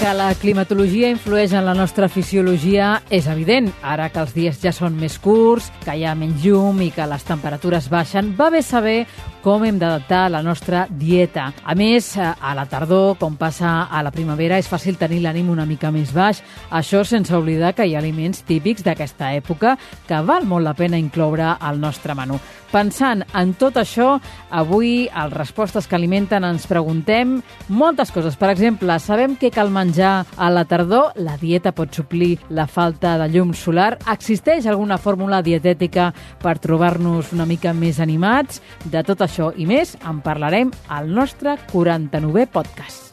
Que la climatologia influeix en la nostra fisiologia és evident. Ara que els dies ja són més curts, que hi ha menys llum i que les temperatures baixen, va bé saber com hem d'adaptar la nostra dieta. A més, a la tardor, com passa a la primavera, és fàcil tenir l'ànim una mica més baix. Això sense oblidar que hi ha aliments típics d'aquesta època que val molt la pena incloure al nostre menú. Pensant en tot això, avui, als Respostes que alimenten, ens preguntem moltes coses. Per exemple, sabem què cal menjar a la tardor? La dieta pot suplir la falta de llum solar? Existeix alguna fórmula dietètica per trobar-nos una mica més animats? De tot això i més en parlarem al nostre 49è podcast.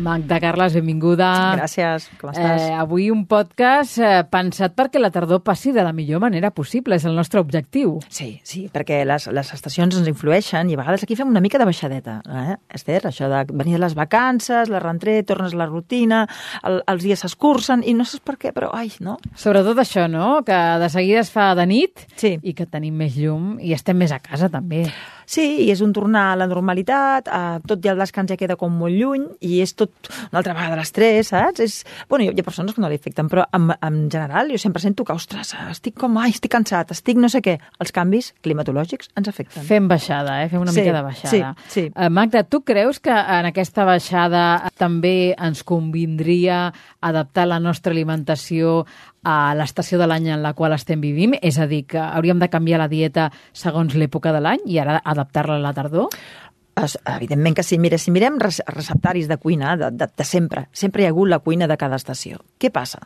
Magda Carles, benvinguda. Gràcies, com estàs? Eh, avui un podcast eh, pensat perquè la tardor passi de la millor manera possible, és el nostre objectiu. Sí, sí, perquè les, les estacions ens influeixen i a vegades aquí fem una mica de baixadeta, eh? Esther, això de venir de les vacances, la rentré, tornes a la rutina, el, els dies s'escurcen i no saps per què, però ai, no? Sobretot això, no?, que de seguida es fa de nit sí. i que tenim més llum i estem més a casa també. Sí, i és un tornar a la normalitat, eh, tot ja el descans ja queda com molt lluny i és tot una altra vegada l'estrès, saps? És, bueno, hi ha persones que no li afecten, però en, en general jo sempre sento que, ostres, estic com, ai, estic cansat, estic no sé què. Els canvis climatològics ens afecten. Fem baixada, eh? Fem una sí, mica de baixada. Sí, sí. Uh, Magda, tu creus que en aquesta baixada també ens convindria adaptar la nostra alimentació a l'estació de l'any en la qual estem vivint? És a dir, que hauríem de canviar la dieta segons l'època de l'any i ara adaptar-la a la tardor? Es, evidentment que sí. Mira, si mirem receptaris de cuina de, de, de sempre, sempre hi ha hagut la cuina de cada estació. Què passa?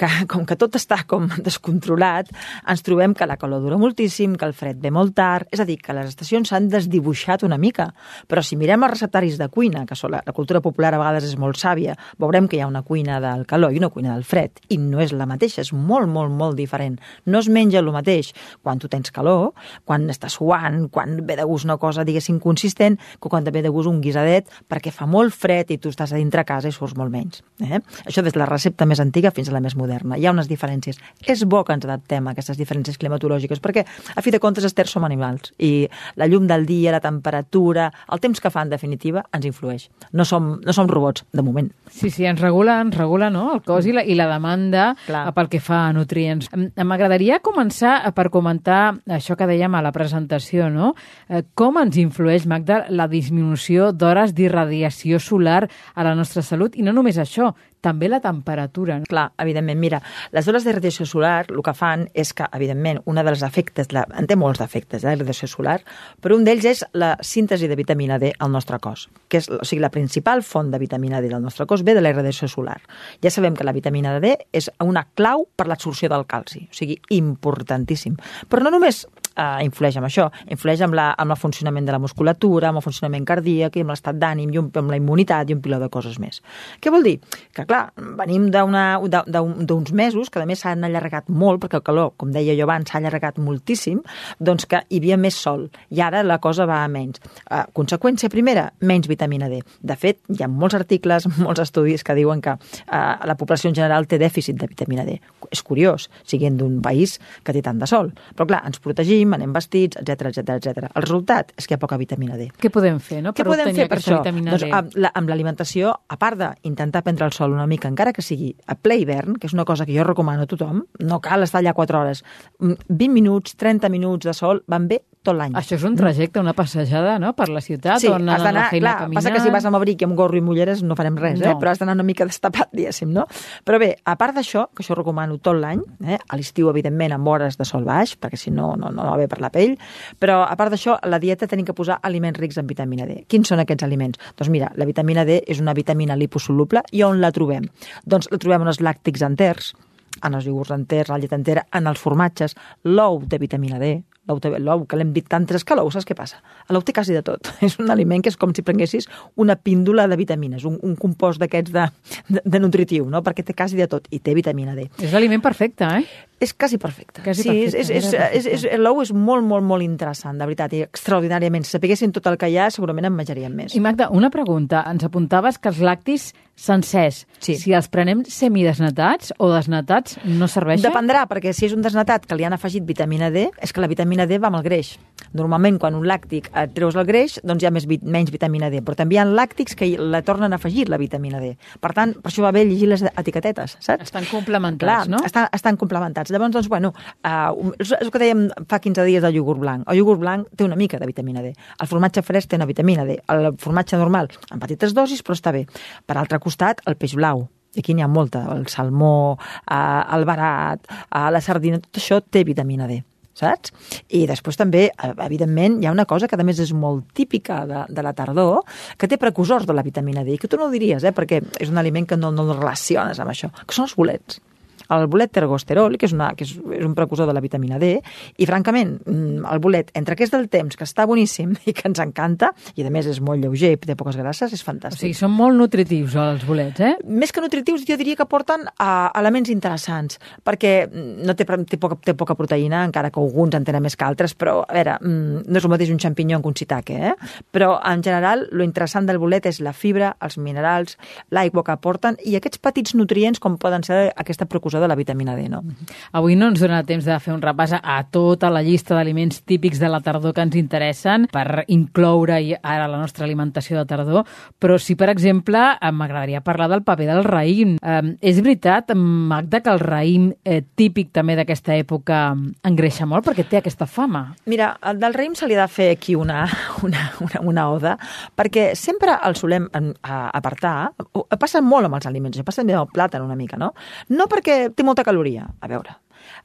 Que com que tot està com descontrolat, ens trobem que la calor dura moltíssim, que el fred ve molt tard, és a dir, que les estacions s'han desdibuixat una mica. Però si mirem els receptaris de cuina, que la, la cultura popular a vegades és molt sàvia, veurem que hi ha una cuina del calor i una cuina del fred, i no és la mateixa, és molt, molt, molt diferent. No es menja el mateix quan tu tens calor, quan estàs suant, quan ve de gust una cosa, diguéssim, consistent, que quan també de gust un guisadet perquè fa molt fred i tu estàs a dintre casa i surts molt menys. Eh? Això des de la recepta més antiga fins a la més moderna. Hi ha unes diferències. És bo que ens adaptem a aquestes diferències climatològiques perquè, a fi de comptes, Esther, som animals i la llum del dia, la temperatura, el temps que fa, en definitiva, ens influeix. No som, no som robots, de moment. Sí, sí, ens regula, ens regula no? el cos i la, i la demanda Clar. pel que fa a nutrients. M'agradaria començar per comentar això que dèiem a la presentació, no? Eh, com ens influeix, Magda, la disminució d'hores d'irradiació solar a la nostra salut? I no només això, també la temperatura. Clar, evidentment. Mira, les hores de radiació solar el que fan és que, evidentment, un dels efectes, la, en té molts efectes, eh, la radiació solar, però un d'ells és la síntesi de vitamina D al nostre cos, que és, o sigui, la principal font de vitamina D del nostre cos ve de la radiació solar. Ja sabem que la vitamina D és una clau per l'absorció del calci, o sigui, importantíssim. Però no només eh, influeix amb això, influeix amb, la, amb el funcionament de la musculatura, amb el funcionament cardíac, amb l'estat d'ànim, i amb la immunitat i un piló de coses més. Què vol dir? Que, clar, venim d'uns mesos que, a més, s'han allargat molt, perquè el calor, com deia jo abans, s'ha allargat moltíssim, doncs que hi havia més sol, i ara la cosa va a menys. Eh, conseqüència primera, menys vitamina D. De fet, hi ha molts articles, molts estudis que diuen que eh, la població en general té dèficit de vitamina D. És curiós, siguent d'un país que té tant de sol. Però, clar, ens protegim, anem vestits, etc etc etc. El resultat és que hi ha poca vitamina D. Què podem fer, no? Què podem fer per això? Vitamina doncs, amb l'alimentació, a part d'intentar prendre el sol una mica, encara que sigui a ple hivern, que és una cosa que jo recomano a tothom, no cal estar allà 4 hores, 20 mm, minuts, 30 minuts de sol van bé tot l'any. Això és un trajecte, una passejada, no?, per la ciutat, sí, on has d'anar, clar, caminant. passa que si vas amb abric i amb gorro i mulleres no farem res, eh? no. eh? però has d'anar una mica destapat, diguéssim, no? Però bé, a part d'això, que això recomano tot l'any, eh? a l'estiu, evidentment, amb hores de sol baix, perquè si no, no, no va bé per la pell, però a part d'això, la dieta tenim que posar aliments rics en vitamina D. Quins són aquests aliments? Doncs mira, la vitamina D és una vitamina liposoluble i on la trobem? Doncs la trobem en els làctics enters, en els iogurts enters, la llet entera, en els formatges, l'ou de vitamina D, l'ou, que l'hem dit tantes que l'ou, saps què passa? L'ou té quasi de tot. És un aliment que és com si prenguessis una píndola de vitamines, un, un compost d'aquests de, de, de nutritiu, no? perquè té quasi de tot i té vitamina D. És l'aliment perfecte, eh? És quasi perfecte. Quasi sí, perfecte, és, és, és, és, és, l'ou és molt, molt, molt interessant, de veritat, i extraordinàriament. Si sapiguessin tot el que hi ha, segurament en menjaríem més. I Magda, una pregunta. Ens apuntaves que els lactis sencers, Sí. si els prenem semidesnatats o desnatats, no serveixen? Dependrà, perquè si és un desnatat que li han afegit vitamina D, és que la vitamina D va amb el greix. Normalment, quan un làctic et treus el greix, doncs hi ha més, menys vitamina D, però també hi ha làctics que la tornen a afegir, la vitamina D. Per tant, per això va bé llegir les etiquetetes, saps? Estan complementats, Clar, no? estan, estan complementats. Llavors, doncs, bueno, uh, és el que dèiem fa 15 dies del iogurt blanc. El iogurt blanc té una mica de vitamina D. El formatge fresc té una vitamina D. El formatge normal, en petites dosis, però està bé. Per altre costat, el peix blau. I aquí n'hi ha molta. El salmó, uh, el barat, uh, la sardina, tot això té vitamina D saps? I després també, eh, evidentment, hi ha una cosa que a més és molt típica de, de la tardor, que té precursors de la vitamina D, que tu no ho diries, eh, perquè és un aliment que no, no el relaciones amb això, que són els bolets el bolet tergosterol, que és, una, que és, és un precursor de la vitamina D, i francament, mm, el bolet, entre que és del temps, que està boníssim i que ens encanta, i a més és molt lleuger i té poques grasses, és O fantàstic. sigui, són molt nutritius els bolets, eh? Més que nutritius, jo diria que porten uh, elements interessants, perquè mm, no té, té, poca, té poca proteïna, encara que alguns en tenen més que altres, però, a veure, mm, no és el mateix un xampinyó que un shiitake, eh? Però, en general, lo interessant del bolet és la fibra, els minerals, l'aigua que aporten i aquests petits nutrients com poden ser aquesta precursor de la vitamina D, no? Avui no ens dona temps de fer un repàs a tota la llista d'aliments típics de la tardor que ens interessen per incloure ara la nostra alimentació de tardor, però sí, per exemple, eh, m'agradaria parlar del paper del raïm. Eh, és veritat, Magda, que el raïm eh, típic també d'aquesta època engreixa molt perquè té aquesta fama. Mira, el del raïm se li ha de fer aquí una, una, una, una oda, perquè sempre el solem apartar, passa molt amb els aliments, passa també amb el plàtan una mica, no? No perquè té molta caloria, a veure,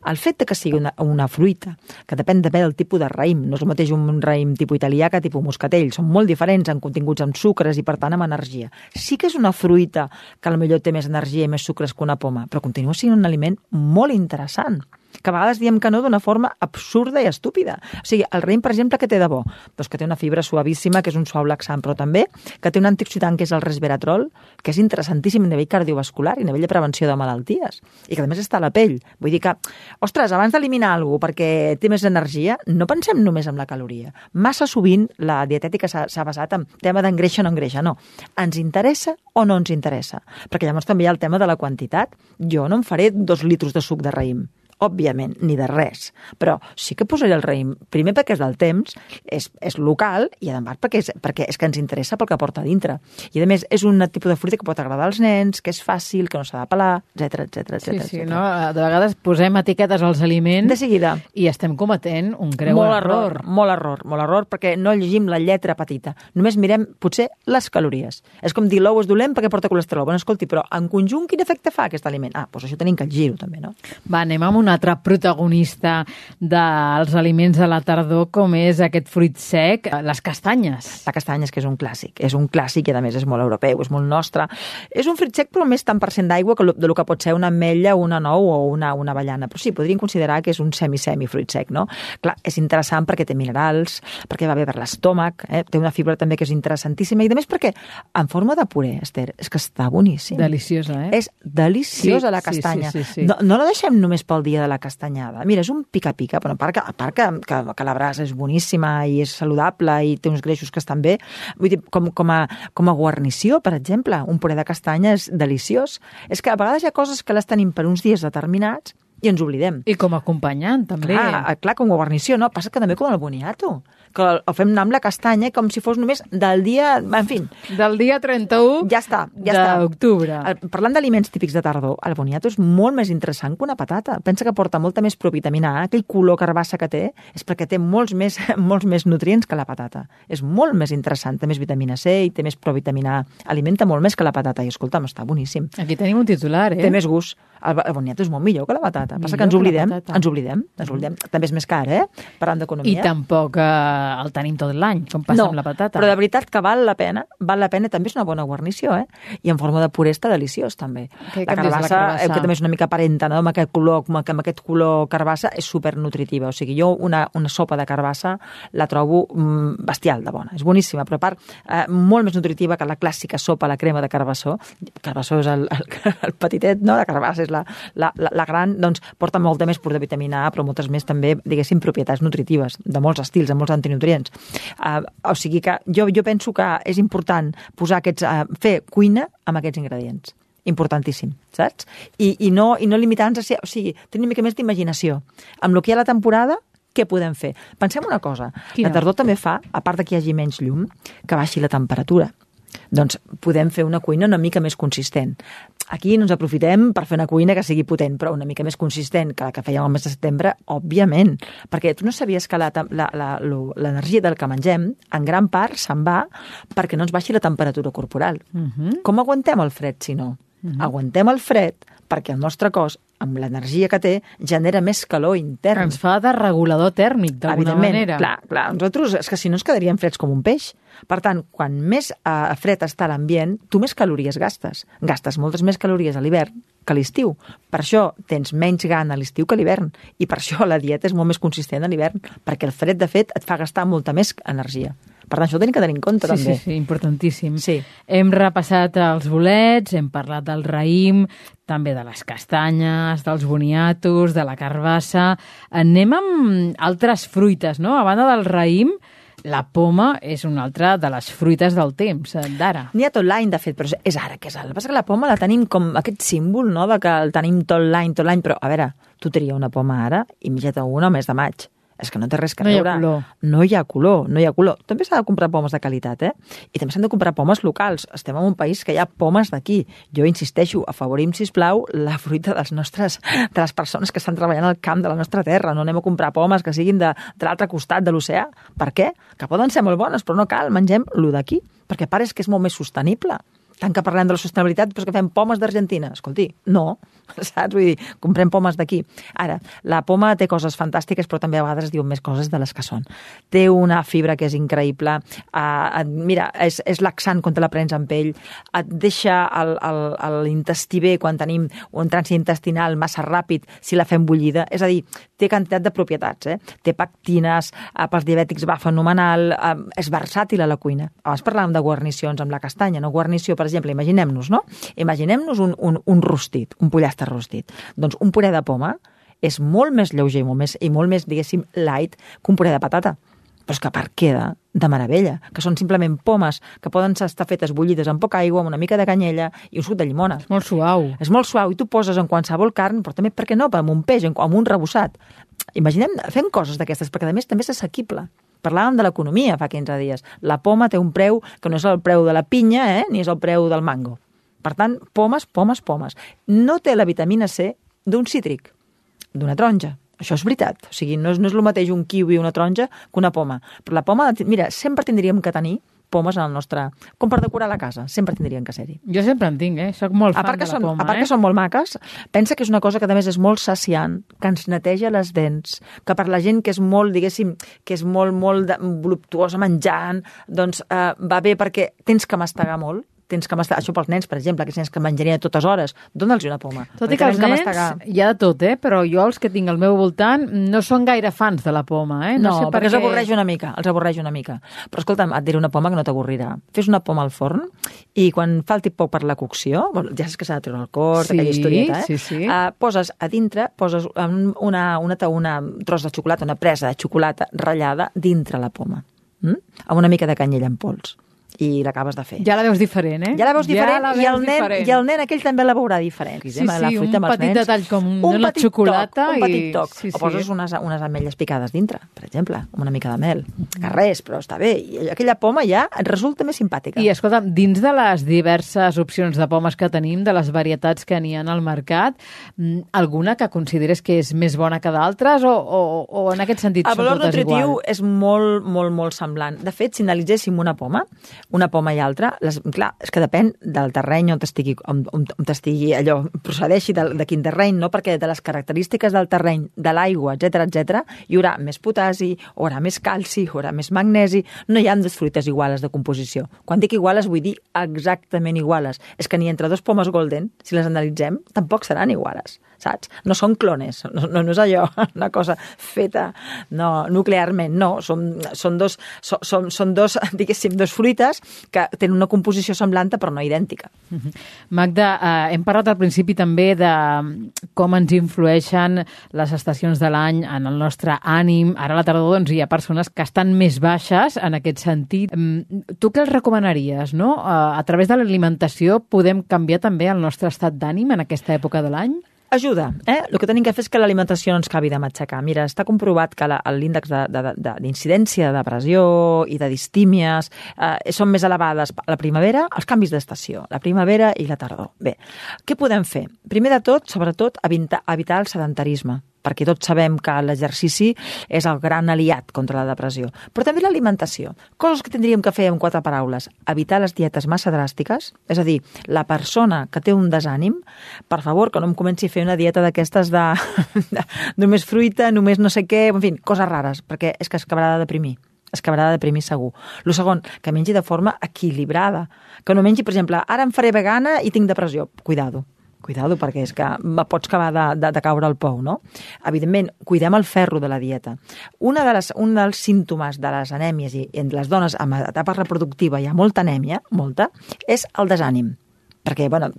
el fet de que sigui una, una fruita, que depèn també del tipus de raïm, no és el mateix un raïm tipus italià que tipus moscatell, són molt diferents en continguts amb sucres i per tant amb energia. Sí que és una fruita que potser té més energia i més sucres que una poma, però continua sent un aliment molt interessant que a vegades diem que no d'una forma absurda i estúpida. O sigui, el raïm, per exemple, que té de bo? Doncs que té una fibra suavíssima, que és un suau laxant, però també que té un antioxidant, que és el resveratrol, que és interessantíssim a nivell cardiovascular i a nivell de prevenció de malalties. I que a més està a la pell. Vull dir que, ostres, abans d'eliminar alguna cosa perquè té més energia, no pensem només en la caloria. Massa sovint la dietètica s'ha basat en tema d'engreixa o no engreixa. No. Ens interessa o no ens interessa? Perquè llavors també hi ha el tema de la quantitat. Jo no em faré dos litros de suc de raïm òbviament, ni de res. Però sí que posaré el raïm, primer perquè és del temps, és, és local, i a part perquè és, perquè és que ens interessa pel que porta a dintre. I a més, és un tipus de fruita que pot agradar als nens, que és fàcil, que no s'ha de pelar, etc etc Sí, etc. sí, no? De vegades posem etiquetes als aliments De seguida. i estem cometent un greu molt error. error. Molt error, molt error, perquè no llegim la lletra petita. Només mirem, potser, les calories. És com dir l'ou és dolent perquè porta colesterol. Bueno, escolti, però en conjunt quin efecte fa aquest aliment? Ah, doncs això tenim que llegir-ho també, no? Va, anem amb un altre protagonista dels aliments de la tardor, com és aquest fruit sec, les castanyes. La castanya és que és un clàssic, és un clàssic i a més és molt europeu, és molt nostre. És un fruit sec però més tant per cent d'aigua que lo- de lo que pot ser una ametlla, una nou o una, una avellana. Però sí, podríem considerar que és un semi-semi fruit sec, no? Clar, és interessant perquè té minerals, perquè va bé per l'estómac, eh? té una fibra també que és interessantíssima i a més perquè en forma de puré, Esther, és que està boníssim. Deliciosa, eh? És deliciosa Sí, la sí, castanya. sí, sí, sí. No, no la deixem només pel dia de la castanyada. Mira, és un pica-pica, però a part, que, a part que, que, que la brasa és boníssima i és saludable i té uns greixos que estan bé, vull dir, com, com, a, com a guarnició, per exemple, un puré de castanya és deliciós. És que a vegades hi ha coses que les tenim per uns dies determinats i ens oblidem. I com a acompanyant, també. Clar, clar, com a guarnició, no? Passa que també com el boniato, que el, el fem anar amb la castanya com si fos només del dia... En fi, Del dia 31 ja està, ja està. d'octubre. El- Parlant d'aliments típics de tardor, el boniato és molt més interessant que una patata. Pensa que porta molta més provitamina A, aquell color carbassa que té, és perquè té molts més, molts més nutrients que la patata. És molt més interessant, té més vitamina C i té més provitamina A. Alimenta molt més que la patata i, escolta'm, està boníssim. Aquí tenim un titular, eh? Té més gust. El, el boniato és molt millor que la patata. Passa Millor que ens que oblidem, patata. ens oblidem, ens oblidem. També és més car, eh? Parlant I d'economia. tampoc eh, el tenim tot l'any, com passa no, amb la patata. però de veritat que val la pena, val la pena, també és una bona guarnició, eh? I en forma de puré està deliciós, també. Què la de la carbassa, carbassa? eh, que també és una mica aparenta, no? amb aquest color, que amb aquest color carbassa, és super nutritiva. O sigui, jo una, una sopa de carbassa la trobo mm, bestial de bona. És boníssima, però a part, eh, molt més nutritiva que la clàssica sopa a la crema de carbassó. Carbassó és el, el, el petitet, no? La carbassa és la, la, la, la gran, doncs porta molta més pur de vitamina A, però moltes més també, diguéssim, propietats nutritives, de molts estils, de molts antinutrients. Uh, o sigui que jo, jo penso que és important posar aquests, uh, fer cuina amb aquests ingredients importantíssim, saps? I, i no, i no limitar-nos a ser... O sigui, tenir una mica més d'imaginació. Amb el que hi ha la temporada, què podem fer? Pensem una cosa. Quina? La tardor també fa, a part de que hi hagi menys llum, que baixi la temperatura. Doncs podem fer una cuina una mica més consistent. Aquí no ens aprofitem per fer una cuina que sigui potent, però una mica més consistent que la que fèiem al mes de setembre, òbviament. Perquè tu no sabies que l'energia del que mengem, en gran part, se'n va perquè no ens baixi la temperatura corporal. Mhm. Com aguantem el fred, si no? Aguantem el fred perquè el nostre cos, amb l'energia que té, genera més calor intern. Ens fa de regulador tèrmic, d'alguna manera. clar, clar. Nosaltres, és que si no ens quedaríem freds com un peix. Per tant, quan més eh, fred està l'ambient, tu més calories gastes. Gastes moltes més calories a l'hivern que a l'estiu. Per això tens menys gana a l'estiu que a l'hivern. I per això la dieta és molt més consistent a l'hivern, perquè el fred, de fet, et fa gastar molta més energia. Per tant, això ho tenim que tenir en compte, Sí, també. sí, sí, importantíssim. Sí. Hem repassat els bolets, hem parlat del raïm, també de les castanyes, dels boniatos, de la carbassa. Anem amb altres fruites, no? A banda del raïm, la poma és una altra de les fruites del temps, eh, d'ara. N'hi ha tot l'any, de fet, però és- ara que és ara. El que passa que la poma la tenim com aquest símbol, no?, de que el tenim tot l'any, tot l'any, però, a veure, tu tria una poma ara i mitjata una al mes de maig. És que no té res que No hi veure. color. No hi ha color, no hi ha color. També s'ha de comprar pomes de qualitat, eh? I també s'han de comprar pomes locals. Estem en un país que hi ha pomes d'aquí. Jo insisteixo, afavorim, si plau la fruita dels nostres, de les persones que estan treballant al camp de la nostra terra. No anem a comprar pomes que siguin de, de l'altre costat de l'oceà. Per què? Que poden ser molt bones, però no cal, mengem lo d'aquí, perquè a part és que és molt més sostenible. Tant que parlem de la sostenibilitat, però que fem pomes d'Argentina. Escolti, no, saps? Vull dir, comprem pomes d'aquí. Ara, la poma té coses fantàstiques, però també a vegades es diuen més coses de les que són. Té una fibra que és increïble. Uh, mira, és, és laxant quan te la prens amb pell. Et deixa l'intestí bé quan tenim un trànsit intestinal massa ràpid si la fem bullida. És a dir, té quantitat de propietats. Eh? Té pectines, uh, pels diabètics va fenomenal, uh, és versàtil a la cuina. Abans parlàvem de guarnicions amb la castanya. No? Guarnició, per exemple, imaginem-nos, no? Imaginem-nos un, un, un rostit, un pollastre rostit. Doncs un puré de poma és molt més lleuger i molt més, i molt més, diguéssim, light que un puré de patata. Però és que part queda de meravella, que són simplement pomes que poden estar fetes bullides amb poca aigua, amb una mica de canyella i un suc de llimona. Molt suau. És molt suau i tu poses en qualsevol carn, però també, per què no, amb un peix, en- amb un rebossat. Imaginem fent coses d'aquestes, perquè a més també és assequible. Parlàvem de l'economia fa 15 dies. La poma té un preu que no és el preu de la pinya, eh, ni és el preu del mango. Per tant, pomes, pomes, pomes. No té la vitamina C d'un cítric, d'una taronja. Això és veritat. O sigui, no és, no és el mateix un kiwi o una taronja que una poma. Però la poma, mira, sempre tindríem que tenir pomes en el nostre... Com per decorar la casa, sempre tindrien que ser-hi. Jo sempre en tinc, eh? Soc molt A fan part, que de la són, poma, a part eh? que són molt maques, pensa que és una cosa que a més és molt saciant, que ens neteja les dents, que per la gent que és molt, diguéssim, que és molt, molt voluptuosa menjant, doncs eh, va bé perquè tens que mastegar molt, tens que mastegar, això pels nens, per exemple, que nens que menjarien a totes hores, dona'ls una poma. Tot i perquè que els nens, mastegar. hi ha de tot, eh? Però jo, els que tinc al meu voltant, no són gaire fans de la poma, eh? No, sé no per perquè els què. avorreix una mica, els avorreix una mica. Però escolta'm, et diré una poma que no t'avorrirà. Fes una poma al forn i quan falti poc per la cocció, ja saps que s'ha de treure el cor, Sí, aquella historieta, eh? sí, sí. Uh, poses a dintre, poses un- una, una, una, un tros de xocolata, una presa de xocolata ratllada dintre la poma, mm? amb una mica de canyella en pols i l'acabes de fer. Ja la veus diferent, eh? Ja la veus diferent, la i, el veus nen, diferent. i el nen aquell també la veurà diferent. Sí, Amb la sí, fruita un amb petit nens. detall com un la petit xocolata toc, un i- petit toc. sí, o sí. poses unes, unes ametlles picades dintre, per exemple, amb una mica de mel. Que res, però està bé. I aquella poma ja et resulta més simpàtica. I escolta, dins de les diverses opcions de pomes que tenim, de les varietats que n'hi ha al mercat, mm, alguna que consideres que és més bona que d'altres o, o, o en aquest sentit El valor nutritiu igual? és molt, molt, molt semblant. De fet, si analitzéssim una poma, una poma i altra, les, clar, és que depèn del terreny on t'estigui on, on, t'estigui allò, procedeixi de, de quin terreny, no? perquè de les característiques del terreny, de l'aigua, etc etc, hi haurà més potasi, hi haurà més calci, hi haurà més magnesi, no hi ha dues fruites iguales de composició. Quan dic iguales vull dir exactament iguales. És que ni entre dos pomes golden, si les analitzem, tampoc seran iguales saps? No són clones, no, no, no és allò, una cosa feta no, nuclearment, no, són, són, dos, són, són dos, diguéssim, dos fruites que tenen una composició semblant però no idèntica. Magda, eh, hem parlat al principi també de com ens influeixen les estacions de l'any en el nostre ànim. Ara a la tardor doncs, hi ha persones que estan més baixes en aquest sentit. Tu què els recomanaries? No? Eh, a través de l'alimentació podem canviar també el nostre estat d'ànim en aquesta època de l'any? Ajuda, eh? El que tenim que fer és que l'alimentació no ens acabi de matxacar. Mira, està comprovat que l'índex d'incidència de, de, de, depressió i de distímies eh, són més elevades a la primavera, els canvis d'estació, la primavera i la tardor. Bé, què podem fer? Primer de tot, sobretot, evitar, evitar el sedentarisme perquè tots sabem que l'exercici és el gran aliat contra la depressió. Però també l'alimentació. Coses que tindríem que fer en quatre paraules. Evitar les dietes massa dràstiques, és a dir, la persona que té un desànim, per favor, que no em comenci a fer una dieta d'aquestes de, de només fruita, només no sé què, en fi, coses rares, perquè és que es acabarà de deprimir es acabarà de deprimir segur. Lo segon, que mengi de forma equilibrada. Que no mengi, per exemple, ara em faré vegana i tinc depressió. Cuidado Cuidado, perquè és que pots acabar de, de, de caure al pou, no? Evidentment, cuidem el ferro de la dieta. Una de les, un dels símptomes de les anèmies i entre les dones amb etapa reproductiva hi ha molta anèmia, molta, és el desànim perquè bueno,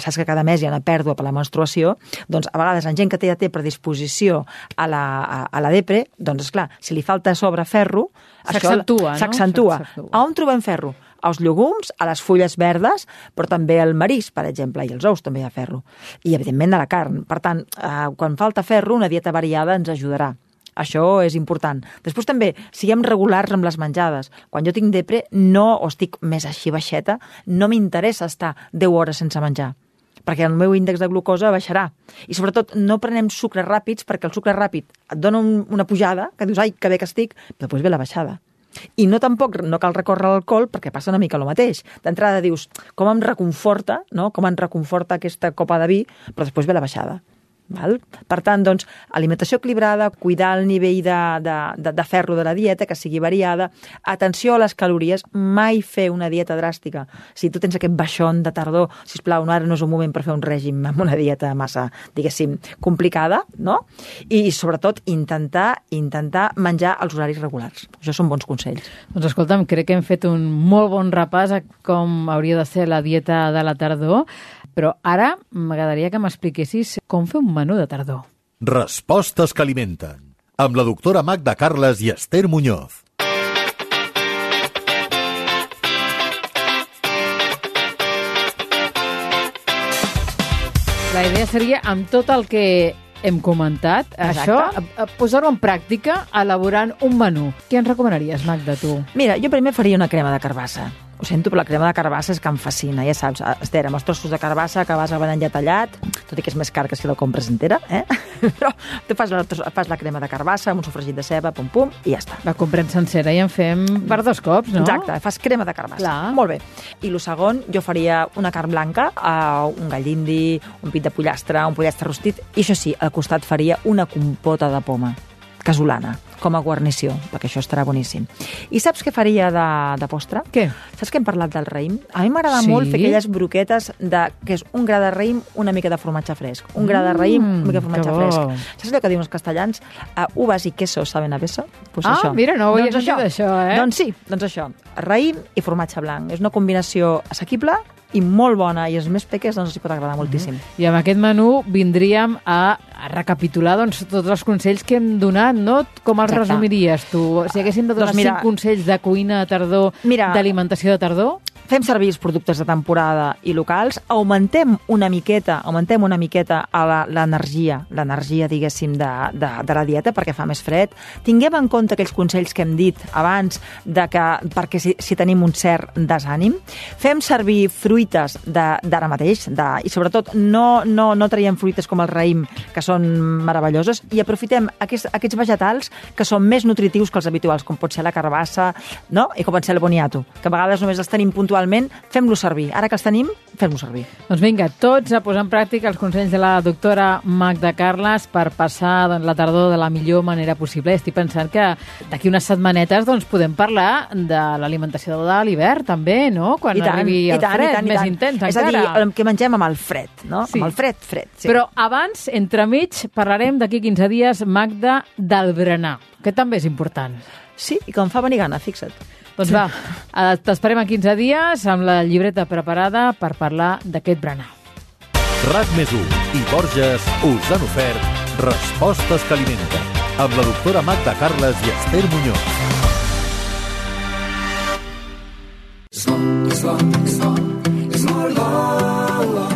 saps que cada mes hi ha una pèrdua per la menstruació, doncs a vegades en gent que ja té predisposició a la, a, a la depre, doncs és clar, si li falta sobre ferro, s'accentua. S'accentua. No? On trobem ferro? Als llegums, a les fulles verdes, però també al marís, per exemple, i els ous també hi ha ferro. I, evidentment, a la carn. Per tant, eh, quan falta ferro, una dieta variada ens ajudarà. Això és important. Després també, siguem regulars amb les menjades. Quan jo tinc depre, no, o estic més així baixeta, no m'interessa estar 10 hores sense menjar perquè el meu índex de glucosa baixarà. I sobretot no prenem sucres ràpids perquè el sucre ràpid et dona un, una pujada que dius, ai, que bé que estic, però després ve la baixada. I no tampoc no cal recórrer l'alcohol perquè passa una mica el mateix. D'entrada dius, com em reconforta, no? com em reconforta aquesta copa de vi, però després ve la baixada. Val? Per tant, doncs, alimentació equilibrada, cuidar el nivell de, de, de, de ferro de la dieta, que sigui variada, atenció a les calories, mai fer una dieta dràstica. Si tu tens aquest baixón de tardor, si plau, no, ara no és un moment per fer un règim amb una dieta massa, diguéssim, complicada, no? I, sobretot, intentar intentar menjar als horaris regulars. Això són bons consells. Doncs escolta'm, crec que hem fet un molt bon repàs a com hauria de ser la dieta de la tardor. Però ara m'agradaria que m'expliquessis com fer un menú de tardor. Respostes que alimenten. Amb la doctora Magda Carles i Esther Muñoz. La idea seria, amb tot el que hem comentat, Exacte. això, posar-ho en pràctica elaborant un menú. Què ens recomanaries, Magda, tu? Mira, jo primer faria una crema de carbassa ho sento, però la crema de carbassa és que em fascina, ja saps. Esther, amb els trossos de carbassa que vas avanant ja tallat, tot i que és més car que si la compres entera, eh? però tu fas la, fas la crema de carbassa amb un sofregit de ceba, pum, pum, i ja està. La comprem sencera i en fem per dos cops, no? Exacte, fas crema de carbassa. Clar. Molt bé. I el segon, jo faria una carn blanca, uh, un gall d'indi, un pit de pollastre, un pollastre rostit, i això sí, al costat faria una compota de poma casolana com a guarnició, perquè això estarà boníssim. I saps què faria de, de postre? Què? Saps que hem parlat del raïm? A mi m'agrada sí? molt fer aquelles broquetes de, que és un gra de raïm, una mica de formatge fresc. Un gra de raïm, mm, una mica de formatge fresc. Saps allò que diuen els castellans? Uh, uvas i queso saben a beso? Pues ah, això. mira, no ho doncs havia sentit això, eh? Doncs sí, doncs això. Raïm i formatge blanc. És una combinació assequible i molt bona, i els més peques doncs els hi pot agradar moltíssim. Mm -hmm. I amb aquest menú vindríem a, a recapitular doncs, tots els consells que hem donat, no? Com els Exacte. resumiries tu? Si haguéssim de donar doncs mira, cinc consells de cuina de tardor, d'alimentació de tardor? Fem servir els productes de temporada i locals, augmentem una miqueta, augmentem una miqueta l'energia, l'energia, diguéssim, de, de, de la dieta perquè fa més fred. Tinguem en compte aquells consells que hem dit abans de que, perquè si, si tenim un cert desànim. Fem servir fruites d'ara mateix de, i sobretot no, no, no traiem fruites com el raïm, que són meravelloses, i aprofitem aquests, aquests vegetals que són més nutritius que els habituals, com pot ser la carbassa no? i com pot ser el boniato, que a vegades només els tenim puntualment, fem-los servir. Ara que els tenim, fem-los servir. Doncs vinga, tots a posar en pràctica els consells de la doctora Magda Carles per passar doncs, la tardor de la millor manera possible. Estic pensant que d'aquí unes setmanetes doncs, podem parlar de l'alimentació de l'hivern també, no? Quan arribi el fred més intens És a dir, encara. el que mengem amb el fred, no? Sí. Amb el fred, fred. Sí. Però abans, entremig, parlarem d'aquí 15 dies, Magda, del berenar, que també és important. Sí, i em fa venir gana, fixa't. Doncs va, eh, t'esperem en 15 dies amb la llibreta preparada per parlar d'aquest berenar. RAC més i Borges us han ofert Respostes que alimenten amb la doctora Magda Carles i Esther Muñoz.